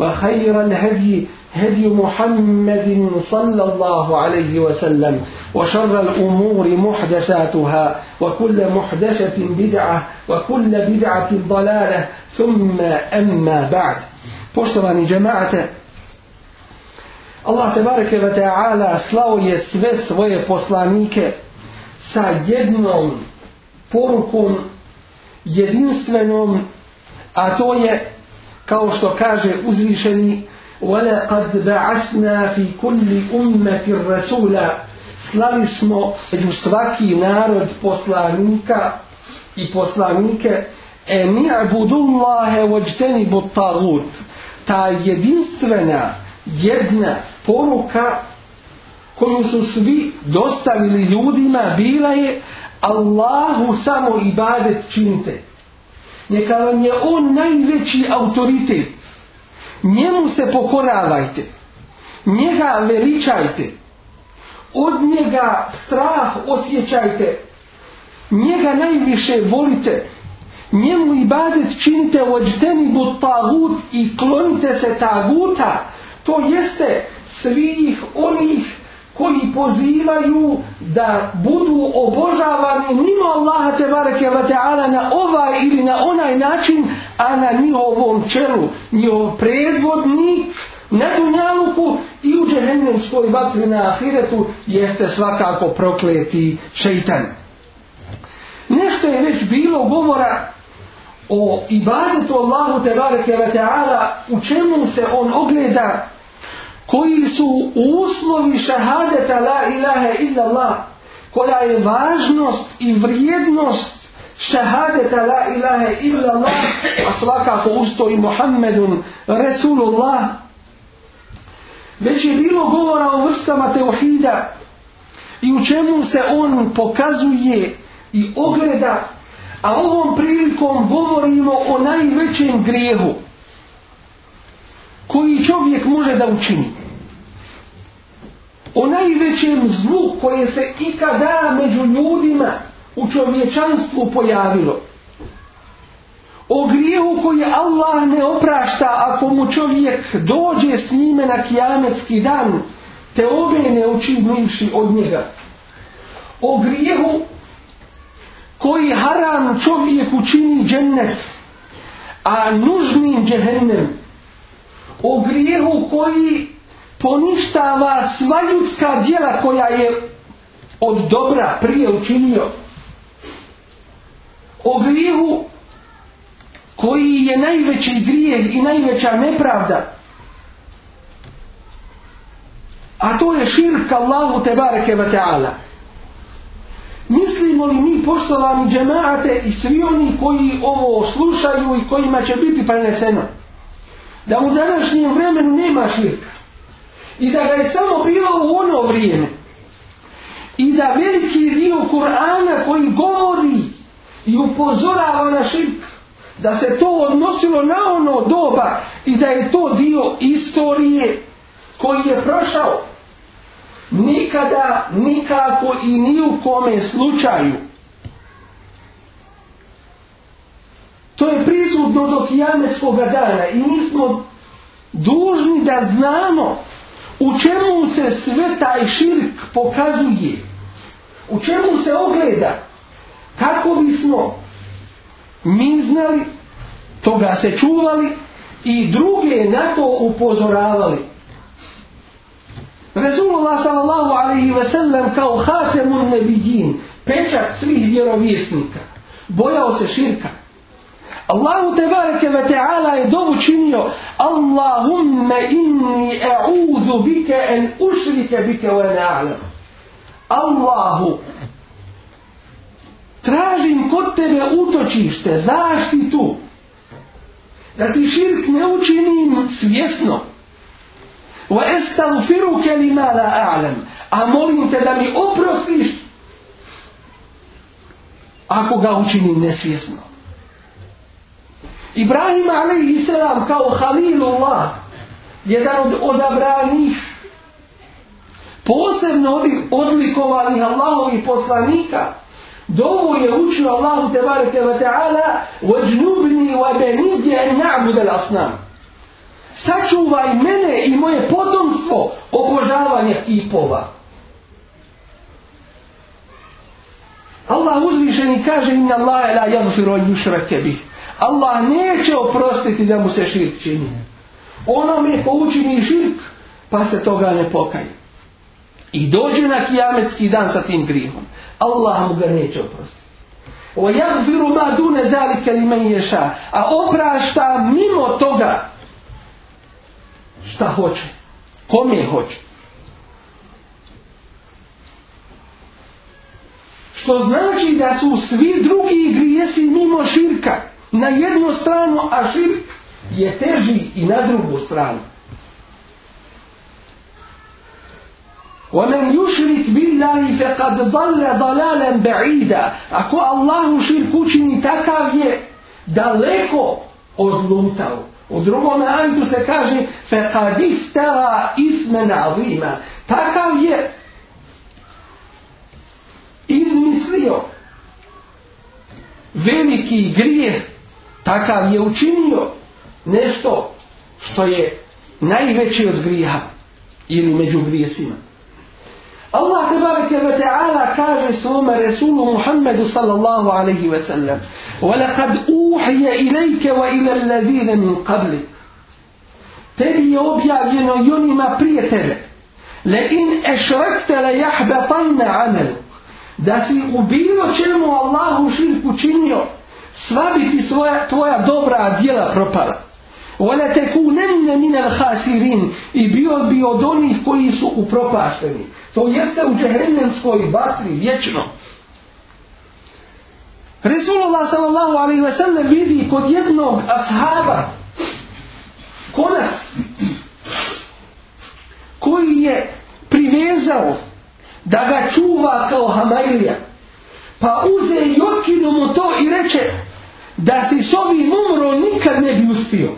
وخير الهدي هدي محمد صلى الله عليه وسلم وشر الأمور محدثاتها وكل محدثة بدعة وكل بدعة ضلالة ثم أما بعد Poštovani džemaate, Allah tebareke ve ta'ala slao je sve svoje poslanike sa jednom porukom jedinstvenom, a to je kao što kaže uzvišeni وَلَقَدْ بَعَثْنَا فِي كُلِّ أُمَّةِ الرَّسُولَ Slali smo među svaki narod poslanika i poslanike أَنِ عَبُدُ اللَّهَ وَجْتَنِ بُطَّغُوتِ Ta jedinstvena, jedna poruka koju su svi dostavili ljudima bila je Allahu samo ibadet činite neka vam je on najveći autoritet njemu se pokoravajte njega veličajte od njega strah osjećajte njega najviše volite njemu i bazet činite ođteni bud tagut i klonite se taguta to jeste svih onih koji pozivaju da budu obožavani mimo Allaha te bareke ve taala na ovaj ili na onaj način a na njihovom čelu njihov predvodnik na dunjaluku i u džehennemskoj vatri na ahiretu jeste svakako prokleti šeitan. Nešto je već bilo govora o ibadetu Allahu te bareke ve taala u čemu se on ogleda koji su u uslovi šahadeta la ilaha illa Allah, koja je važnost i vrijednost šahadeta la ilaha illa Allah, a svakako usto i Muhammedun Resulullah. Već je bilo govora o vrstama teohida i u čemu se on pokazuje i ogleda, a ovom prilikom govorimo o najvećem grijehu koji čovjek može da učini o najvećem zlu koje se ikada među ljudima u čovječanstvu pojavilo. O grijehu koji Allah ne oprašta ako mu čovjek dođe s njime na kijametski dan, te obe ne učinjuši od njega. O grijehu koji haram čovjek učini džennet, a nužnim džehennem. O grijehu koji poništava sva ljudska djela koja je od dobra prije učinio. O grijehu koji je najveći grijeh i najveća nepravda. A to je širka Allahu Tebareke Vata'ala. Mislimo li mi poštovani džemate i svi oni koji ovo slušaju i kojima će biti preneseno? Da u današnjem vremenu nema širka i da ga je samo bilo u ono vrijeme i da veliki dio Kur'ana koji govori i upozorava na širk da se to odnosilo na ono doba i da je to dio istorije koji je prošao nikada, nikako i ni u kome slučaju to je prisutno do kijametskog dana i mi smo dužni da znamo U čemu se sve taj širk pokazuje? U čemu se ogleda? Kako bismo mi znali, toga se čuvali i druge na to upozoravali? Resulullah sallallahu alaihi ve sellem kao hasemun nebijin, pečak svih vjerovjesnika, bojao se širka. Allahu tebareke ve teala je dovu činio Allahumme inni e'udhu bike en ušrike bike ve ne'ale Allahu tražim kod tebe utočište, zaštitu da ti širk ne učinim svjesno ve estalfiru ke li mala a'lem a molim te da mi oprostiš ako ga učinim nesvjesno Ibrahim alaihi salam kao Halilullah, jedan od odabranih, posebno ovih odlikovanih Allahovih poslanika, dovu je učio Allahu tebareke wa ta'ala وَجْنُبْنِي وَبَنِدْيَ نَعْبُدَ الْأَسْنَامِ sačuvaj mene i moje potomstvo obožavanja kipova. Allah uzvišeni kaže inna Allah la yaghfiru an yushraka bih. Allah neće oprostiti da mu se širk čini. Ono mi je ko učini širk, pa se toga ne pokaje. I dođe na kijametski dan sa tim grihom. Allah mu ga neće oprostiti. O jagfiru ma dune zalike li men ješa, a oprašta mimo toga šta hoće. Kom je hoće. Što znači da su svi drugi grijesi mimo širka na jednu stranu, a šir je teži i na drugu stranu. وَمَنْ يُشْرِكْ بِاللَّهِ فَقَدْ ضَلَّ ضَلَالًا بَعِيدًا Ako Allahu širk učini takav je daleko odlutao. U drugom ajdu se kaže فَقَدْ اِفْتَرَا اِسْمَ نَظِيمَ Takav je izmislio veliki grijeh takav je učinio nešto što je najveće od griha ili među grijesima. Allah tebareke ve ta'ala kaže svome Resulu Muhammedu sallallahu alaihi ve sellem وَلَقَدْ أُوحِيَ إِلَيْكَ وَإِلَى الَّذِينَ مِنْ قَبْلِكَ Tebi je objavljeno i onima prije tebe لَإِنْ أَشْرَكْتَ لَيَحْبَطَنَّ عَمَلُ Da si u bilo čemu Allahu širku činio sva bi ti svoja, tvoja dobra djela propala. Ola te ku nemine minel hasirin i bio bi od onih koji su upropašteni. To jeste u džehremljenskoj vatri vječno. Resulullah sallallahu alaihi ve sellem vidi kod jednog ashaba konac koji je privezao da ga čuva kao hamailija pa uze i otkinu mu to i reče da si s ovim umro nikad ne bi uspio.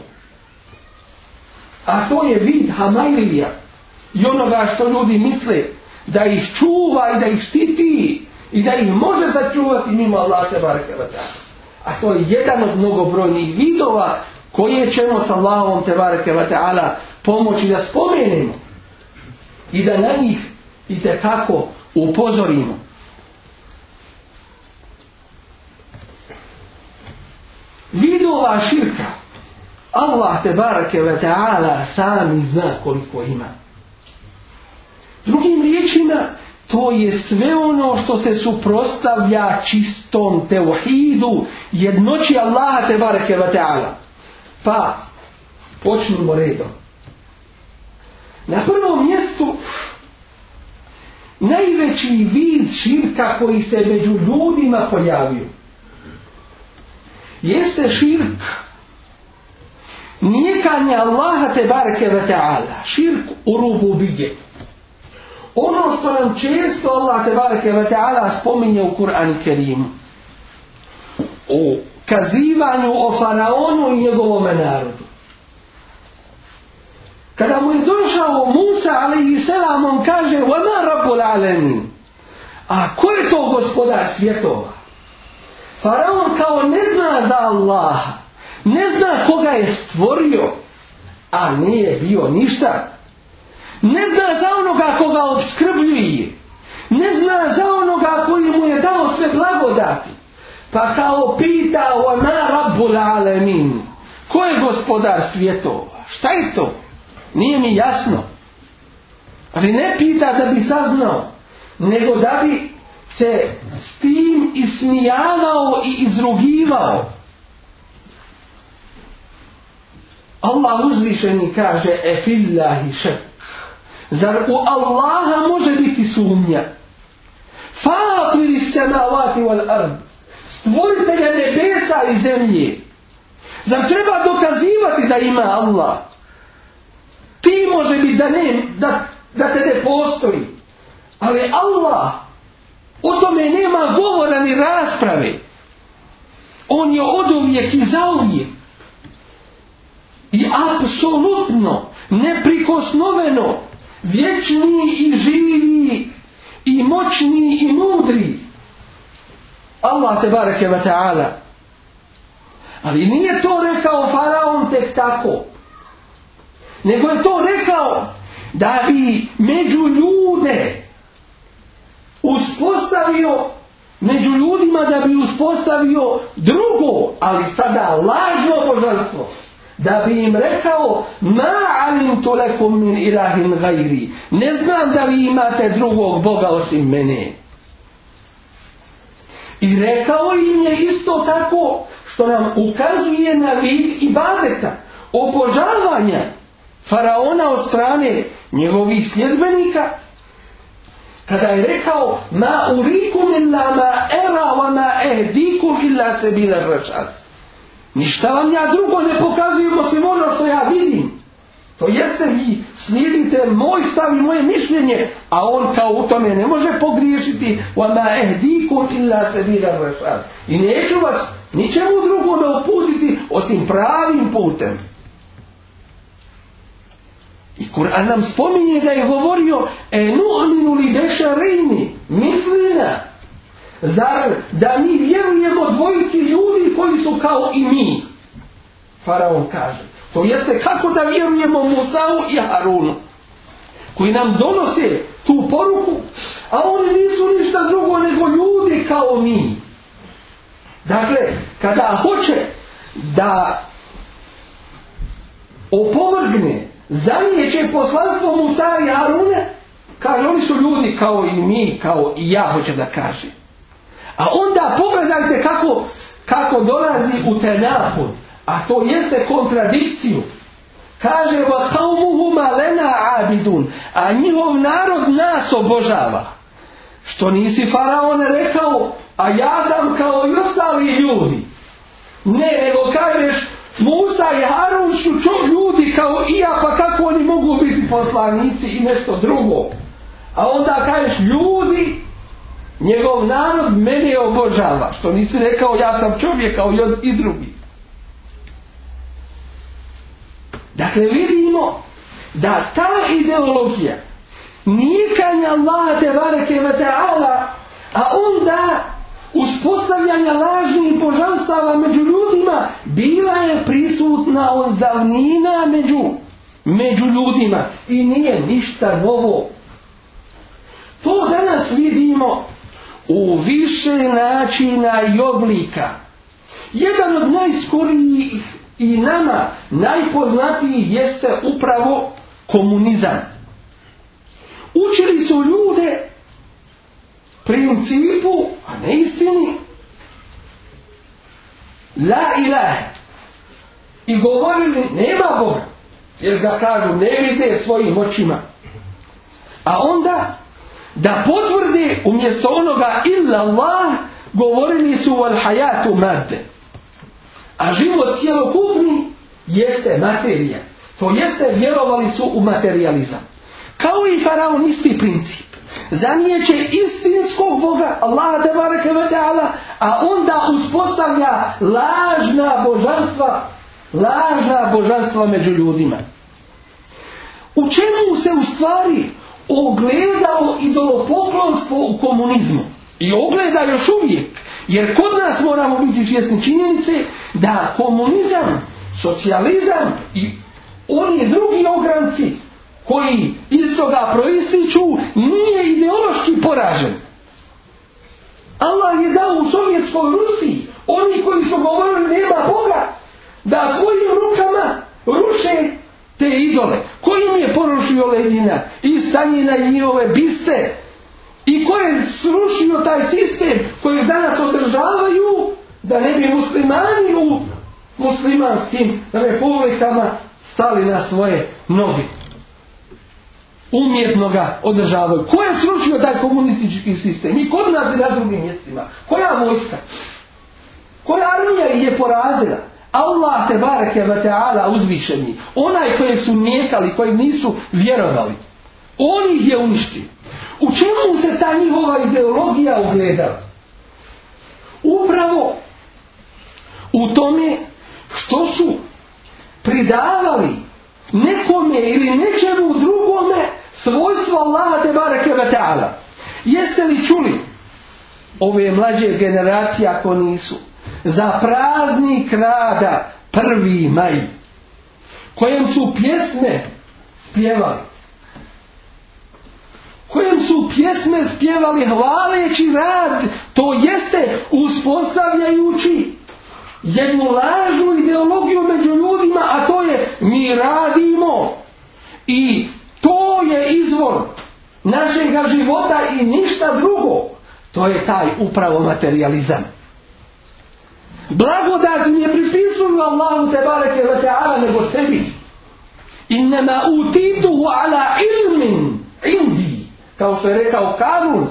A to je vid Hamajlija i onoga što ljudi misle da ih čuva i da ih štiti i da ih može začuvati mimo Allah se barke A to je jedan od mnogobrojnih vidova koje ćemo sa Allahom te barke ta'ala pomoći da spomenemo i da na njih i tekako upozorimo. vidova širka Allah te barake ve ta'ala sami zna koliko ima drugim riječima to je sve ono što se suprostavlja čistom teuhidu jednoći Allaha te barake ve ta'ala pa počnemo redom na prvom mjestu najveći vid širka koji se među ljudima pojavio jeste širk. Nije kanje Allaha te barke ve ta'ala. Širk u rubu bije. Ono što nam često Allah te barke ve ta'ala spominje u Kur'an Kerim. O kazivanju o faraonu i njegovom narodu. Kada mu je došao Musa alaihi selam, on kaže, وَمَا رَبُّ الْعَلَمِينَ A ko je to gospoda svjetova? Faraon kao ne zna za Allaha, ne zna koga je stvorio, a nije bio ništa. Ne zna za onoga koga obskrbljuje, ne zna za onoga koji mu je dao sve blagodati. Pa kao pita o na rabu alemin, ko je gospodar svjetova, šta je to? Nije mi jasno. Ali ne pita da bi saznao, nego da bi se s tim ismijavao i izrugivao. Allah uzvišeni kaže e fillahi šak. Zar u Allaha može biti sumnja? Fatiri semavati wal ard. Stvoritelja nebesa i zemlje. Zar treba dokazivati da ima Allah? Ti može biti da, ne, da, da te ne postoji. Ali Allah O tome nema govora ni rasprave. On je od uvijek i za uvijek. I apsolutno, neprikosnoveno, vječni i živi i moćni i mudri. Allah te bareke wa ta'ala. Ali nije to rekao faraon tek tako. Nego je to rekao da bi među ljude uspostavio među ljudima da bi uspostavio drugo, ali sada lažno božanstvo da bi im rekao ma alim to lekum min ilahin gajri ne znam da vi imate drugog Boga osim mene i rekao im je isto tako što nam ukazuje na vid i badeta obožavanja faraona od strane njegovih sljedbenika kada je rekao ma urikum illa ma era wa ma ehdikum illa sebila rašad ništa vam ja drugo ne pokazujem osim ono što ja vidim to jeste vi slijedite moj stav i moje mišljenje a on kao u tome ne može pogriješiti wa ma ehdikum illa sebila rašad i neću vas ničemu drugome uputiti osim pravim putem I Kur'an nam spominje da je govorio e nu'minu li beša rejni mislina zar da mi vjerujemo dvojici ljudi koji su kao i mi Faraon kaže to jeste kako da vjerujemo Musau i Harunu koji nam donose tu poruku a oni nisu ništa drugo nego ljudi kao mi dakle kada hoće da opovrgne zamijeće poslanstvo Musa i Harune, kaže, oni su ljudi kao i mi, kao i ja, hoće da kaže. A onda pogledajte kako, kako dolazi u tenahod, a to jeste kontradikciju. Kaže, va kaumuhu malena abidun, a njihov narod nas obožava. Što nisi faraon rekao, a ja sam kao i ostali ljudi. Ne, nego kažeš, Musa i Harun su čuk ljudi kao i ja, pa kako oni mogu biti poslanici i nešto drugo? A onda kažeš, ljudi, njegov narod mene je obožava. Što nisi rekao, ja sam čovjek kao i drugi. Dakle, vidimo da ta ideologija nikanja Allaha te bareke a onda uspostavljanja lažnih božanstava među ljudima bila je prisutna od davnina među, među ljudima i nije ništa novo. To danas vidimo u više načina i oblika. Jedan od najskorijih i nama najpoznatiji jeste upravo komunizam. Učili su ljude principu A ne istini. La ilahe. I govorili, nema Boga. Jer ga kažu, ne vide svojim očima. A onda, da potvrdi umjesto onoga illa Allah, govorili su al hayatu madde. A život cijelokupni jeste materija. To jeste, vjerovali su u materializam. Kao i faraon isti princip zanijeće istinskog Boga, Allaha te bareke ve teala, a onda uspostavlja lažna božanstva, lažna božanstva među ljudima. U čemu se u stvari ogledalo idolopoklonstvo u komunizmu? I ogleda još uvijek, jer kod nas moramo biti svjesni činjenice da komunizam, socijalizam i oni drugi ogranci koji iz toga proističu nije ideološki poražen. Allah je dao u sovjetskoj Rusiji oni koji su govorili nema Boga da svojim rukama ruše te idole. Koji im je porušio Lenina i Stanjina i njihove biste i ko je srušio taj sistem koji danas održavaju da ne bi muslimani u muslimanskim republikama stali na svoje noge umjetno ga održavaju. Ko je srušio taj komunistički sistem? I kod nas i na drugim mjestima? Koja vojska? Koja armija ih je porazila? Allah te barek je vata'ala uzvišeni. Onaj koje su mjekali, koji nisu vjerovali. On ih je uništio. U čemu se ta njihova ideologija ugledala? Upravo u tome što su pridavali nekome ili nečemu drugome svojstvo Allaha te barake ve ta'ala. Jeste li čuli ove mlađe generacije ako nisu za praznik rada prvi maj kojem su pjesme spjevali kojem su pjesme spjevali hvaleći rad to jeste uspostavljajući jednu lažnu ideologiju među ljudima a to je mi radimo i To je izvor našeg života i ništa drugo. To je taj upravo materializam. Blagodat nije pripisuju Allahu te bareke ve taala nego sebi. Inna utitu ala ilmin indi. Kao što je rekao Karun,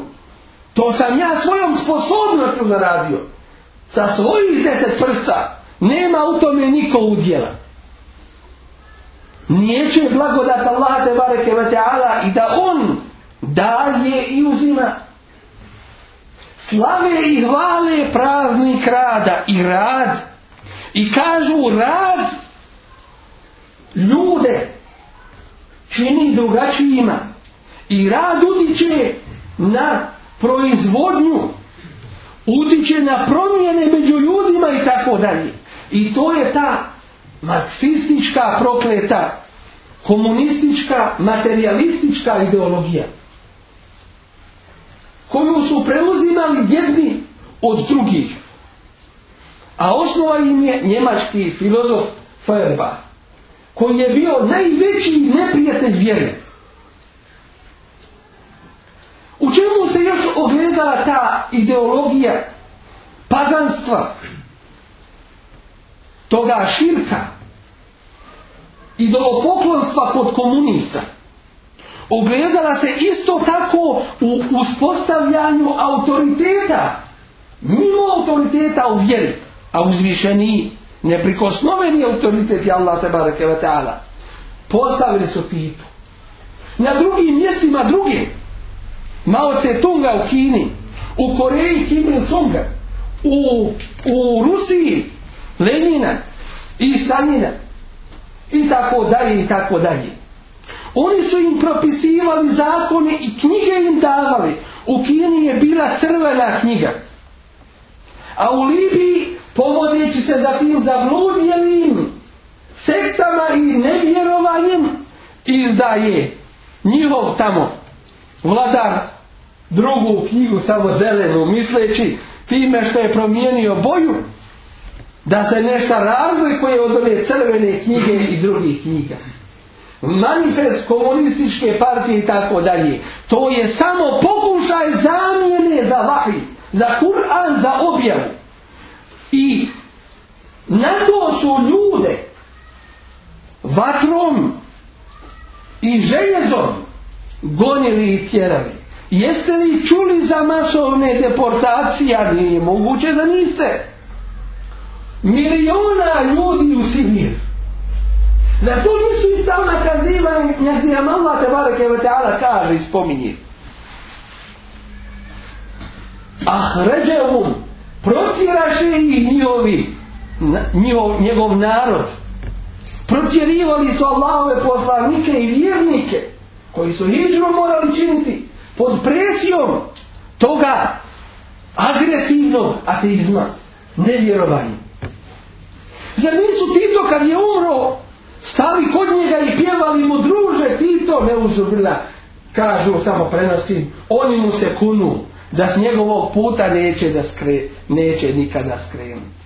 to sam ja svojom sposobnostju zaradio. Sa svojih deset prsta nema u tome niko udjela neće blagodat Allaha te bareke ve taala i da on daje i uzima slave i hvale praznik rada i rad i kažu rad ljude čini drugačijima i rad utiče na proizvodnju utiče na promjene među ljudima i tako dalje i to je ta marksistička prokleta komunistička materialistička ideologija koju su preuzimali jedni od drugih a osnova im je njemački filozof Feuerbach koji je bio najveći neprijatelj vjere u čemu se još ogledala ta ideologija paganstva toga širka i do poklonstva kod komunista ogledala se isto tako u uspostavljanju autoriteta mimo autoriteta u vjeri a uzvišeni neprikosnoveni autoritet je Allah teba rekeva ta'ala postavili su Titu na drugim mjestima druge Mao Tse Tunga u Kini u Koreji Kim Il Sunga u, u Rusiji Lenina i Stalina i tako dalje i tako dalje. Oni su im propisivali zakone i knjige im davali. U Kini je bila crvena knjiga. A u Libiji, povodeći se za tim zabludjenim sektama i nevjerovanjem, izdaje njihov tamo vladar drugu knjigu samo zelenu misleći time što je promijenio boju da se nešto razlikuje od one crvene knjige i drugih knjiga. Manifest komunističke partije i tako dalje. To je samo pokušaj zamjene za vahij, za Kur'an, za objavu. I na to su ljude vatrom i željezom gonili i tjerali. Jeste li čuli za masovne deportacije? Nije moguće da niste. Nije moguće da niste miliona ljudi u Sihir. Za to nisu ista ona kaziva, nekdje nam Allah tabaraka wa ta'ala kaže i spominje. Ahređevum, protiraše i njihovi, njihov, njegov narod. Protirivali su Allahove poslanike i vjernike, koji su hijžru morali činiti pod presijom toga agresivnog ateizma, nevjerovanja jer nisu Tito kad je umro stali kod njega i pjevali mu druže Tito ne uzubila kažu samo prenosim oni mu se kunu da s njegovog puta neće da skre, neće nikada skrenuti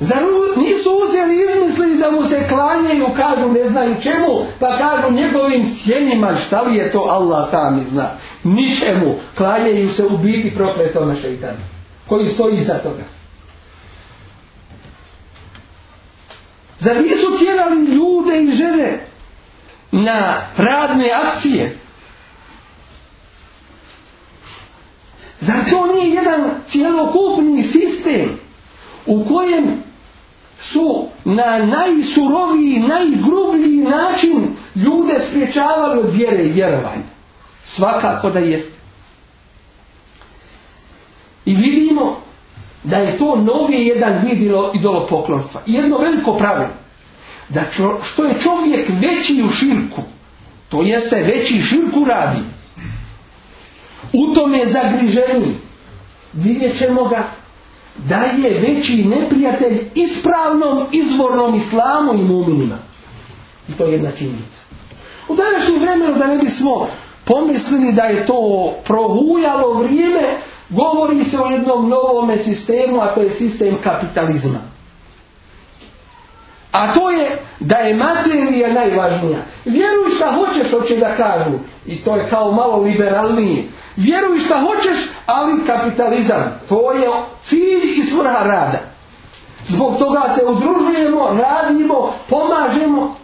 Zar nisu uzeli izmisli da mu se klanjaju, kažu ne znaju čemu, pa kažu njegovim sjenima šta li je to Allah sam i zna. Ničemu klanjaju se ubiti prokletome šeitanu koji stoji iza toga. Zar nisu tjerali ljude i žene na radne akcije? Zar to nije jedan cijelokupni sistem u kojem su na najsuroviji, najgrubliji način ljude spriječavali od vjere i vjerovanja? Svakako da jeste. da je to novi jedan vid idolopoklonstva. I jedno veliko pravilo. Da čo, što je čovjek veći u širku, to jeste veći širku radi, u tom je zagriženi. Vidjet ćemo ga da je veći neprijatelj ispravnom, izvornom islamu i muminima. I to je jedna činjica. U današnjem vremenu da ne bismo pomislili da je to prohujalo vrijeme Govori se o jednom novome sistemu, a to je sistem kapitalizma. A to je da je materija najvažnija. Vjeruj šta hoćeš, hoće da kažu. I to je kao malo liberalnije. Vjeruj šta hoćeš, ali kapitalizam. To je cilj i svrha rada. Zbog toga se udružujemo, radimo, pomažemo.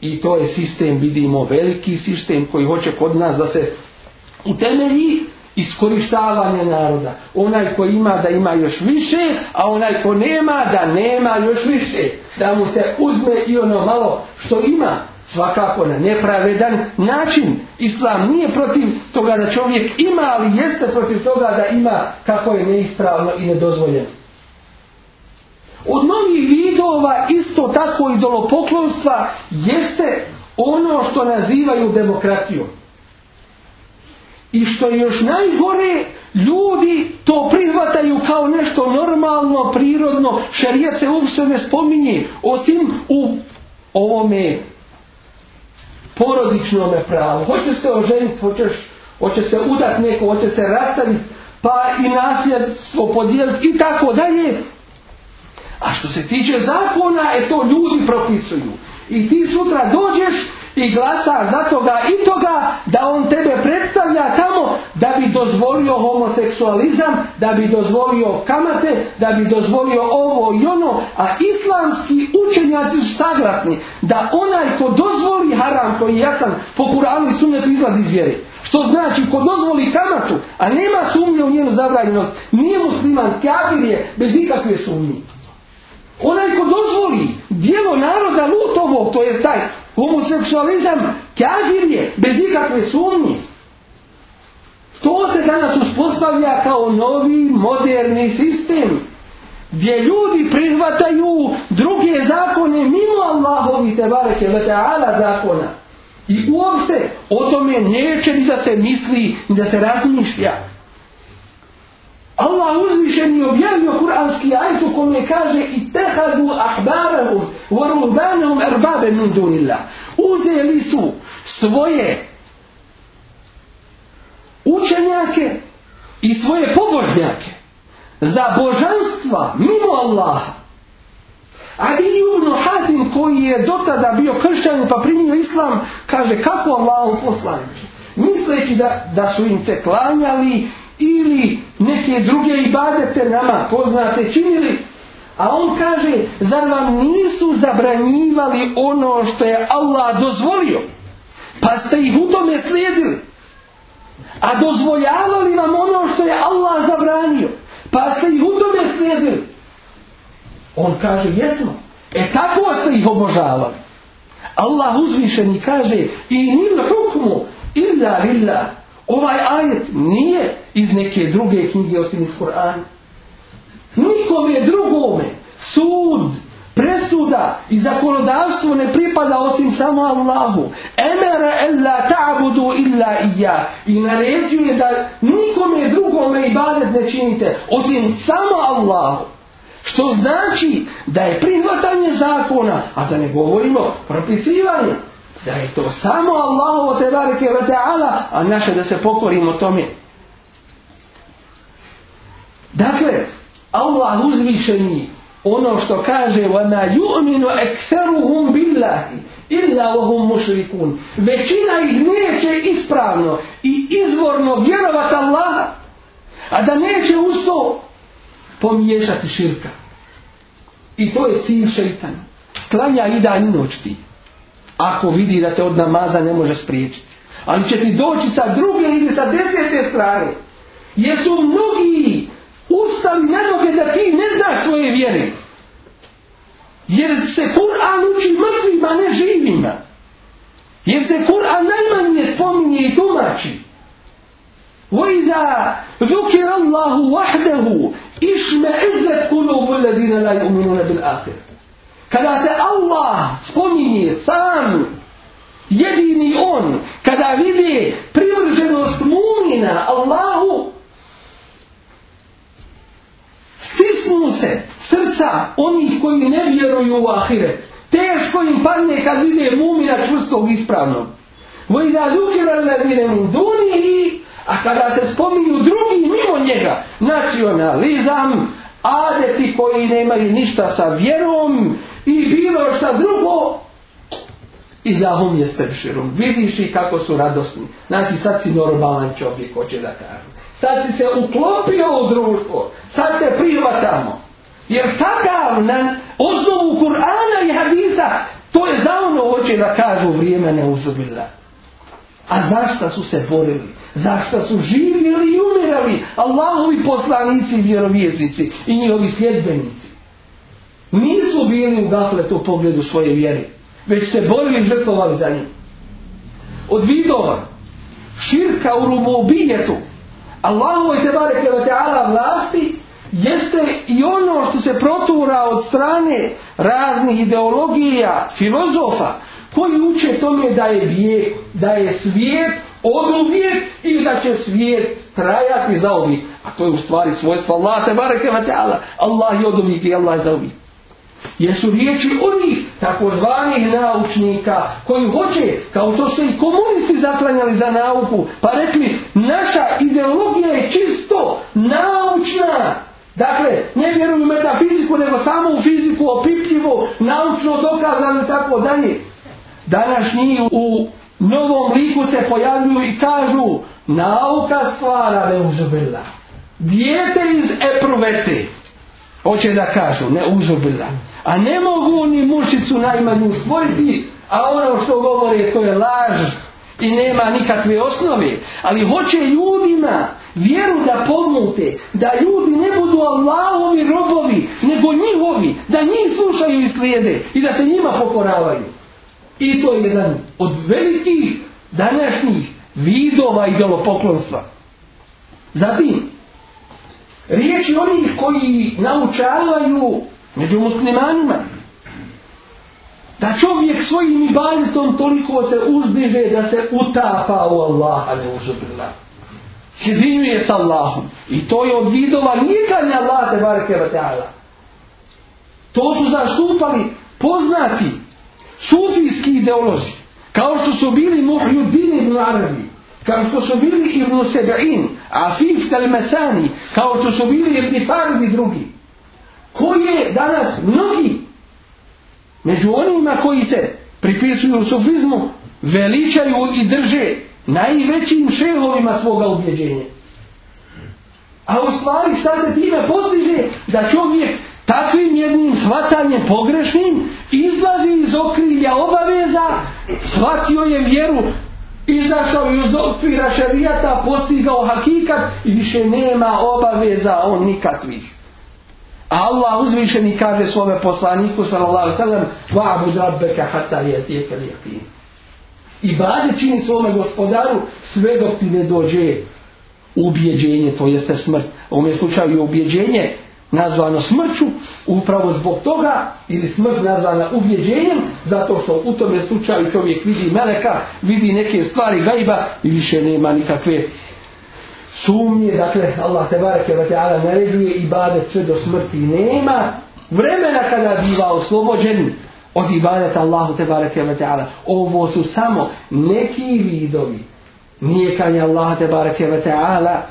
I to je sistem, vidimo, veliki sistem koji hoće kod nas da se utemelji iskorištavanje naroda. Onaj ko ima da ima još više, a onaj ko nema da nema još više. Da mu se uzme i ono malo što ima svakako na nepravedan način. Islam nije protiv toga da čovjek ima, ali jeste protiv toga da ima kako je neispravno i nedozvoljeno. Od novih vidova isto tako idolopoklonstva jeste ono što nazivaju demokratijom. I što je još najgore, ljudi to prihvataju kao nešto normalno, prirodno. Šarijat se uopšte ne spominje, osim u ovome porodičnome pravu. Hoće se oženiti, hoćeš, hoće se udat neko, hoće se rastaviti, pa i nasljedstvo podijeliti i tako dalje. A što se tiče zakona, e to ljudi propisuju. I ti sutra dođeš i glasaš za toga i toga da on tebe predstavlja tamo da bi dozvolio homoseksualizam, da bi dozvolio kamate, da bi dozvolio ovo i ono, a islamski učenjaci su saglasni da onaj ko dozvoli haram koji ja sam po Kuranu i sunnetu izlazi iz vjere. Što znači, ko dozvoli kamatu, a nema sumnje u njenu zabranjenost, nije musliman, kafir je, bez ikakve sumnje. Onaj ko dozvoli dijelo naroda lutovog, to je taj Homoseksualizam kafir je bez ikakve sumnje. To se danas uspostavlja kao novi moderni sistem gdje ljudi prihvataju druge zakone mimo Allahovi te bareke veteala zakona. I uopšte o tome neće ni da se misli ni da se razmišlja. Allah uzvišen i objavio kuranski ajtu kome kaže i tehadu ahbarahum wa rubanahum erbabe min dunillah. Uzeli su svoje učenjake i svoje pobožnjake za božanstva mimo Allaha. A i Ibn Hazim koji je dotada bio kršćan pa primio islam kaže kako Allah poslanići misleći da, da su im se klanjali ili neke druge ibadete nama poznate činili, a on kaže, zar vam nisu zabranjivali ono što je Allah dozvolio, pa ste ih u tome slijedili, a dozvoljavali vam ono što je Allah zabranio, pa ste ih u tome slijedili. On kaže, jesmo, e tako ste ih obožavali. Allah uzvišeni kaže, i nil hukmu, illa lillah, ovaj ajet nije iz neke druge knjige osim iz Korana. Nikome drugome sud, presuda i zakonodavstvo ne pripada osim samo Allahu. Emera ella ta'budu illa iya. I naređuje da nikome drugome ibadet ne činite osim samo Allahu. Što znači da je prihvatanje zakona, a da ne govorimo propisivanje, da je to samo Allahovo te barike ve ta'ala, a naše da se pokorimo tome. Dakle, Allah uzvišeni ono što kaže وَمَا يُؤْمِنُ أَكْسَرُهُمْ بِاللَّهِ إِلَّا وَهُمْ مُشْرِكُونَ Većina ih neće ispravno i izvorno vjerovat Allah, a da neće usto pomiješati širka. I to je cilj šeitana. Klanja i dan i noć ti ako vidi da te od namaza ne može spriječiti. Ali će ti doći sa druge ili sa desete strane. Jer su mnogi ustali na noge da ti ne znaš svoje vjere. Jer se Kur'an uči mrtvima, ne živima. Jer se Kur'an najmanje spominje i tumači. وَإِذَا ذُكِرَ اللَّهُ وَحْدَهُ إِشْمَ إِذَّتْ قُلُوبُ الَّذِينَ لَا يُؤْمِنُونَ بِالْآخِرِ kada se Allah spominje sam jedini on kada vidi privrženost mumina Allahu stisnu se srca onih koji ne vjeruju u ahiret teško im padne kad vide mumina čvrstog ispravnog Voj da dukira na dine munduni i a kada se spominju drugi mimo njega nacionalizam adeti koji nemaju ništa sa vjerom i bilo šta drugo i zahom je stepširom. Vidiš i kako su radosni. Znači sad si normalan čovjek, hoće da kažem. Sad si se uklopio u društvo. Sad te prihvatamo. Jer takav na osnovu Kur'ana i Hadisa to je za ono hoće da kažu vrijeme neuzubila. A zašto su se borili? Zašto su živjeli i umirali Allahovi poslanici i vjerovjeznici i njihovi sljedbenici? nisu bili u gafletu u pogledu svoje vjere, već se borili i žrtovali za njim. Od vidova, širka u rubobijetu, Allahu i tebare kevateala vlasti, jeste i ono što se protura od strane raznih ideologija, filozofa, koji uče tome da je vijek, da je svijet oduvijek i da će svijet trajati za ovih. A to je u stvari svojstvo Allah, tebare kevateala. Allah je oduvijek i Allah je za ovih. Jesu riječi onih takozvanih naučnika koji hoće, kao što su i komunisti zaklanjali za nauku, pa rekli naša ideologija je čisto naučna. Dakle, ne vjeruju u metafiziku, nego samo u fiziku opipljivo, naučno dokazano i tako dalje. Današnji u novom liku se pojavljuju i kažu nauka stvara neuzubila. Dijete iz epruvete. Hoće da kažu neuzubila. Neuzubila. A ne mogu ni mušicu najmanju stvoriti, a ono što govore to je laž i nema nikakve osnove. Ali hoće ljudima vjeru da pomute, da ljudi ne budu Allahovi robovi, nego njihovi, da njih slušaju i slijede i da se njima pokoravaju. I to je jedan od velikih današnjih vidova idolopoklonstva. Zatim, riječi onih koji naučavaju među muslimanima. Da čovjek svojim ibadetom toliko se uzdiže da se utapa u Allah, ali uzubila. Sjedinjuje s Allahom. I to je od vidova nikadnja Allah, te bareke vata'ala. To su zastupali poznati sufijski ideolozi. Kao što su bili Muhyuddin ibn Arabi. Kao što su bili Ibn Seba'in. Afif Kalmasani. Kao što su bili Ibn Farid i drugi koji je danas mnogi među onima koji se pripisuju sufizmu veličaju i drže najvećim šehovima svoga ubjeđenja. A u stvari šta se time postiže da čovjek takvim jednim shvatanjem pogrešnim izlazi iz okrilja obaveza, shvatio je vjeru, izašao iz okvira šarijata, postigao hakikat i više nema obaveza on nikakvih. A Allah uzvišen i kaže svome poslaniku sallallahu sallam va'abu drabbeka hata je tijeka lijekin. I bade čini svome gospodaru sve dok ti ne dođe ubjeđenje, to jeste smrt. U ovom je slučaju ubjeđenje nazvano smrću, upravo zbog toga, ili smrt nazvana ubjeđenjem, zato što u tom je slučaju čovjek vidi meleka, vidi neke stvari gajba i više nema nikakve uh, sumnje, dakle Allah te bareke ve taala naređuje ibadet sve do smrti nema vremena kada biva oslobođen od ibadeta Allahu te bareke ve taala. Ovo su samo neki vidovi nijekanje Allaha te bareke ve taala.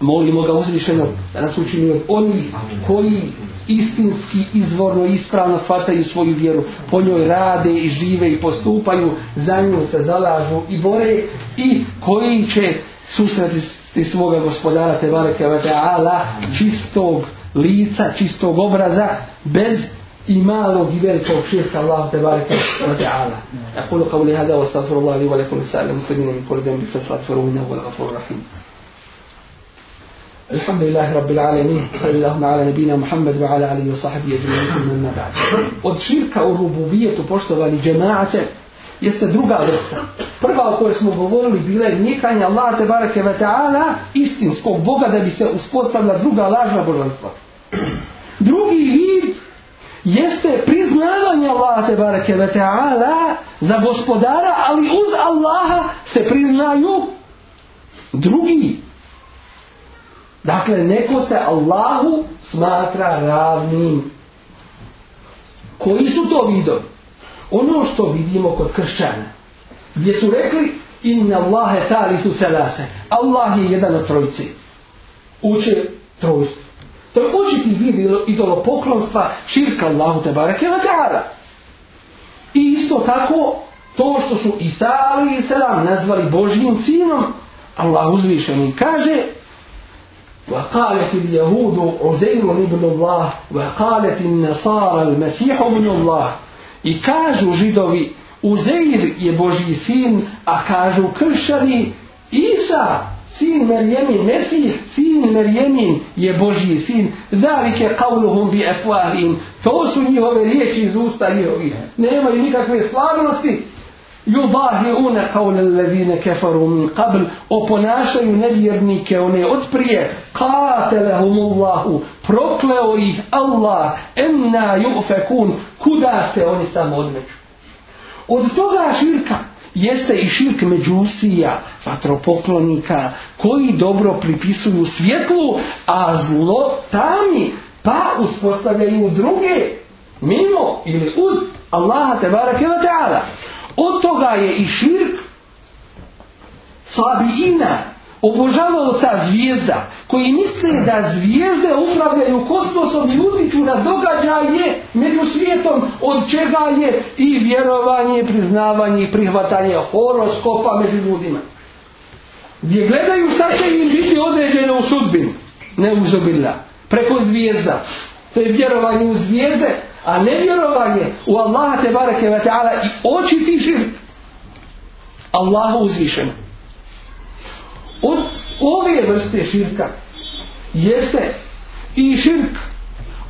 Molimo ga uzvišeno da nas učini od onih koji istinski, izvorno, ispravno shvataju svoju vjeru, po njoj rade i žive i postupaju, za nju se zalažu i bore i koji će susreti ti svoga gospodara te bareke ala čistog lica, čistog obraza bez imalog i velikog širka Allah te bareke wa ta'ala. Aqulu qawli hada wa astaghfirullah li wa lakum sa'al muslimina min kulli dhanbin fa astaghfiruhu innahu huwal ghafurur rahim. الحمد لله رب العالمين صلى الله على نبينا محمد وعلى اله وصحبه اجمعين ثم ما بعد وتشيرك الربوبيه بوشتو جماعه jeste druga vrsta. Prva o kojoj smo govorili bila je nikanje Allah te bareke ve taala istinskog Boga da bi se uspostavila druga lažna božanstva. Drugi vid jeste priznavanje Allah te bareke ve taala za gospodara, ali uz Allaha se priznaju drugi. Dakle, neko se Allahu smatra ravnim. Koji su to vidovi? ono što vidimo kod kršćana gdje su rekli inna Allahe salisu selase Allah je jedan od trojci uče trojstvo to je očiti vid idolo poklonstva širka Allahu te barake wa ta'ala i isto tako to što su Isa ali i selam nazvali Božjim sinom Allah uzvišeni kaže وقالت اليهود عزير ابن الله وقالت النصارى المسيح ابن الله I kažu židovi, Uzeir je Boži sin, a kažu kršani, Isa, sin Merjemin, Mesih, sin Merjemin je Boži sin. Zalike kauluhum bi efuahim. To su njihove riječi iz usta njihovih. Nemaju nikakve stvarnosti yudahiuna qawla alladhina kafaru min qabl oponašaju nevjernike one od prije qatalahum allah prokleo ih allah enna yufakun kuda se oni samo odmeću od toga širka jeste i širk međusija vatropoklonika koji dobro pripisuju svjetlu a zlo tami pa uspostavljaju druge mimo ili uz Allaha tebara kiva ta'ala od toga je i širk slabijina obožavalo ta zvijezda koji misle da zvijezde upravljaju kosmosom i utiču na događaje među svijetom od čega je i vjerovanje priznavanje i prihvatanje horoskopa među ljudima gdje gledaju šta će im biti određeno u sudbin ne uzobila preko zvijezda to je vjerovanje u zvijezde A nevjerovanje u Allaha te bareke ve taala i oči ti šir. Allahu uzvišen. Od ove vrste širka jeste i širk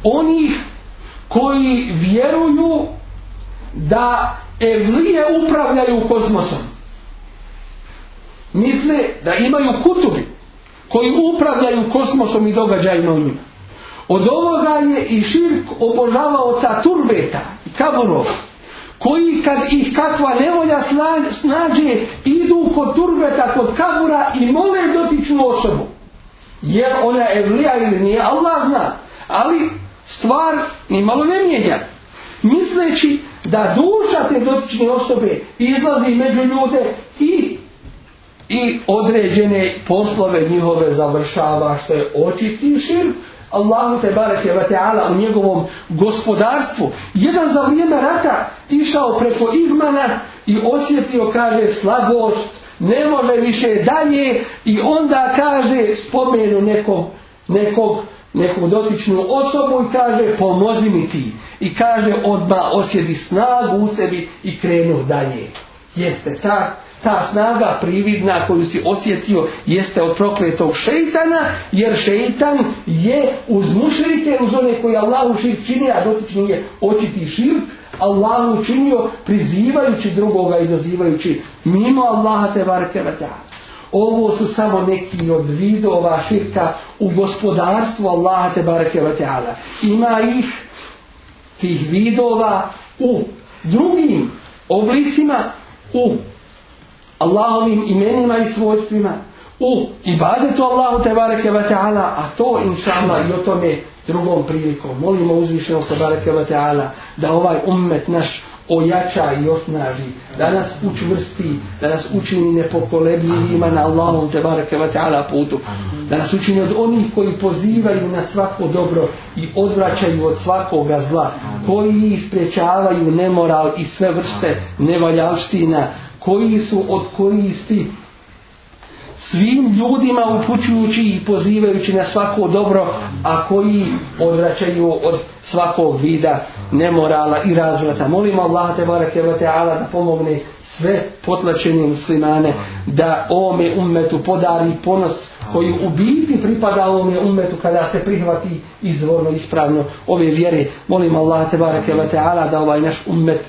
onih koji vjeruju da evlije upravljaju kozmosom. Misle da imaju kutubi koji upravljaju kosmosom i događajima u njima. Od ovoga je i širk obožavaoca turbeta i kaburova, koji kad ih kakva nevolja snađe, idu kod turbeta, kod kabura i mole dotiču osobu. Jer ona je vlija ili nije, Allah zna. Ali stvar ni malo ne mijenja. Misleći da duša te dotične osobe izlazi među ljude i i određene poslove njihove završava što je očitim širk, Allahu te bareke ve taala u njegovom gospodarstvu jedan za vrijeme rata išao preko Igmana i osjetio kaže slabost ne može više dalje i onda kaže spomenu nekog nekog neku dotičnu osobu i kaže pomozi mi ti i kaže odba osjedi snagu u sebi i krenu dalje jeste tako ta snaga prividna koju si osjetio jeste od prokletog šeitana jer šeitan je uz mušrike, uz one koje Allahu širk čini, a dotični je očiti širk Allahu učinio prizivajući drugoga i dozivajući mimo Allaha te barke vata ovo su samo neki od vidova širka u gospodarstvu Allaha te barke vata ima ih tih vidova u drugim oblicima u Allahovim imenima i svojstvima u ibadetu Allahu tebareke ve taala a to inša Allah i o tome drugom prilikom molimo uzvišenog tebareke ve taala da ovaj ummet naš ojača i osnaži da nas učvrsti da nas učini nepokolebljivima na Allahom tebareke ve taala putu da nas učini od onih koji pozivaju na svako dobro i odvraćaju od svakoga zla koji ih sprečavaju nemoral i sve vrste nevaljalština koji su od koristi svim ljudima upućujući i pozivajući na svako dobro, a koji odvraćaju od svakog vida nemorala i razvrata. Molimo Allah te barake wa ta'ala da pomogne sve potlačenje muslimane da ome ummetu podari ponos koji u biti pripada ovome ummetu kada se prihvati izvorno ispravno ove vjere. Molimo Allah te barake wa ta'ala da ovaj naš ummet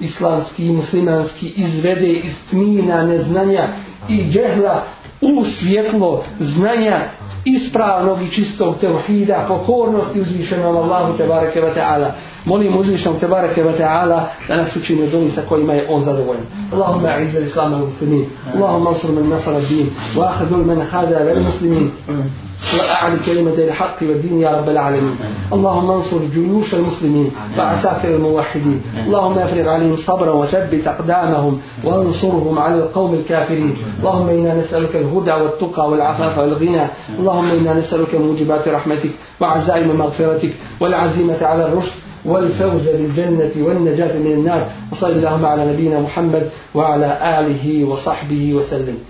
islamski i muslimanski izvede iz tmina neznanja i džehla u svjetlo znanja ispravnog i čistog tevhida, pokornosti uzvišenom Allahu Tebareke wa ta'ala. Molim uzvišenom Tebareke wa ta'ala da nas učine od onih sa kojima je on zadovoljen. Allahumma izra islama al-muslimin, Allahumma usur man nasara din, wa ahadul man hada al-muslimin. وأعن كلمة الحق والدين يا رب العالمين اللهم انصر جيوش المسلمين وعساكر الموحدين اللهم افرغ عليهم صبرا وثبت أقدامهم وانصرهم على القوم الكافرين اللهم إنا نسألك الهدى والتقى والعفاف والغنى اللهم إنا نسألك موجبات رحمتك وعزائم مغفرتك والعزيمة على الرشد والفوز بالجنة والنجاة من النار وصل اللهم على نبينا محمد وعلى آله وصحبه وسلم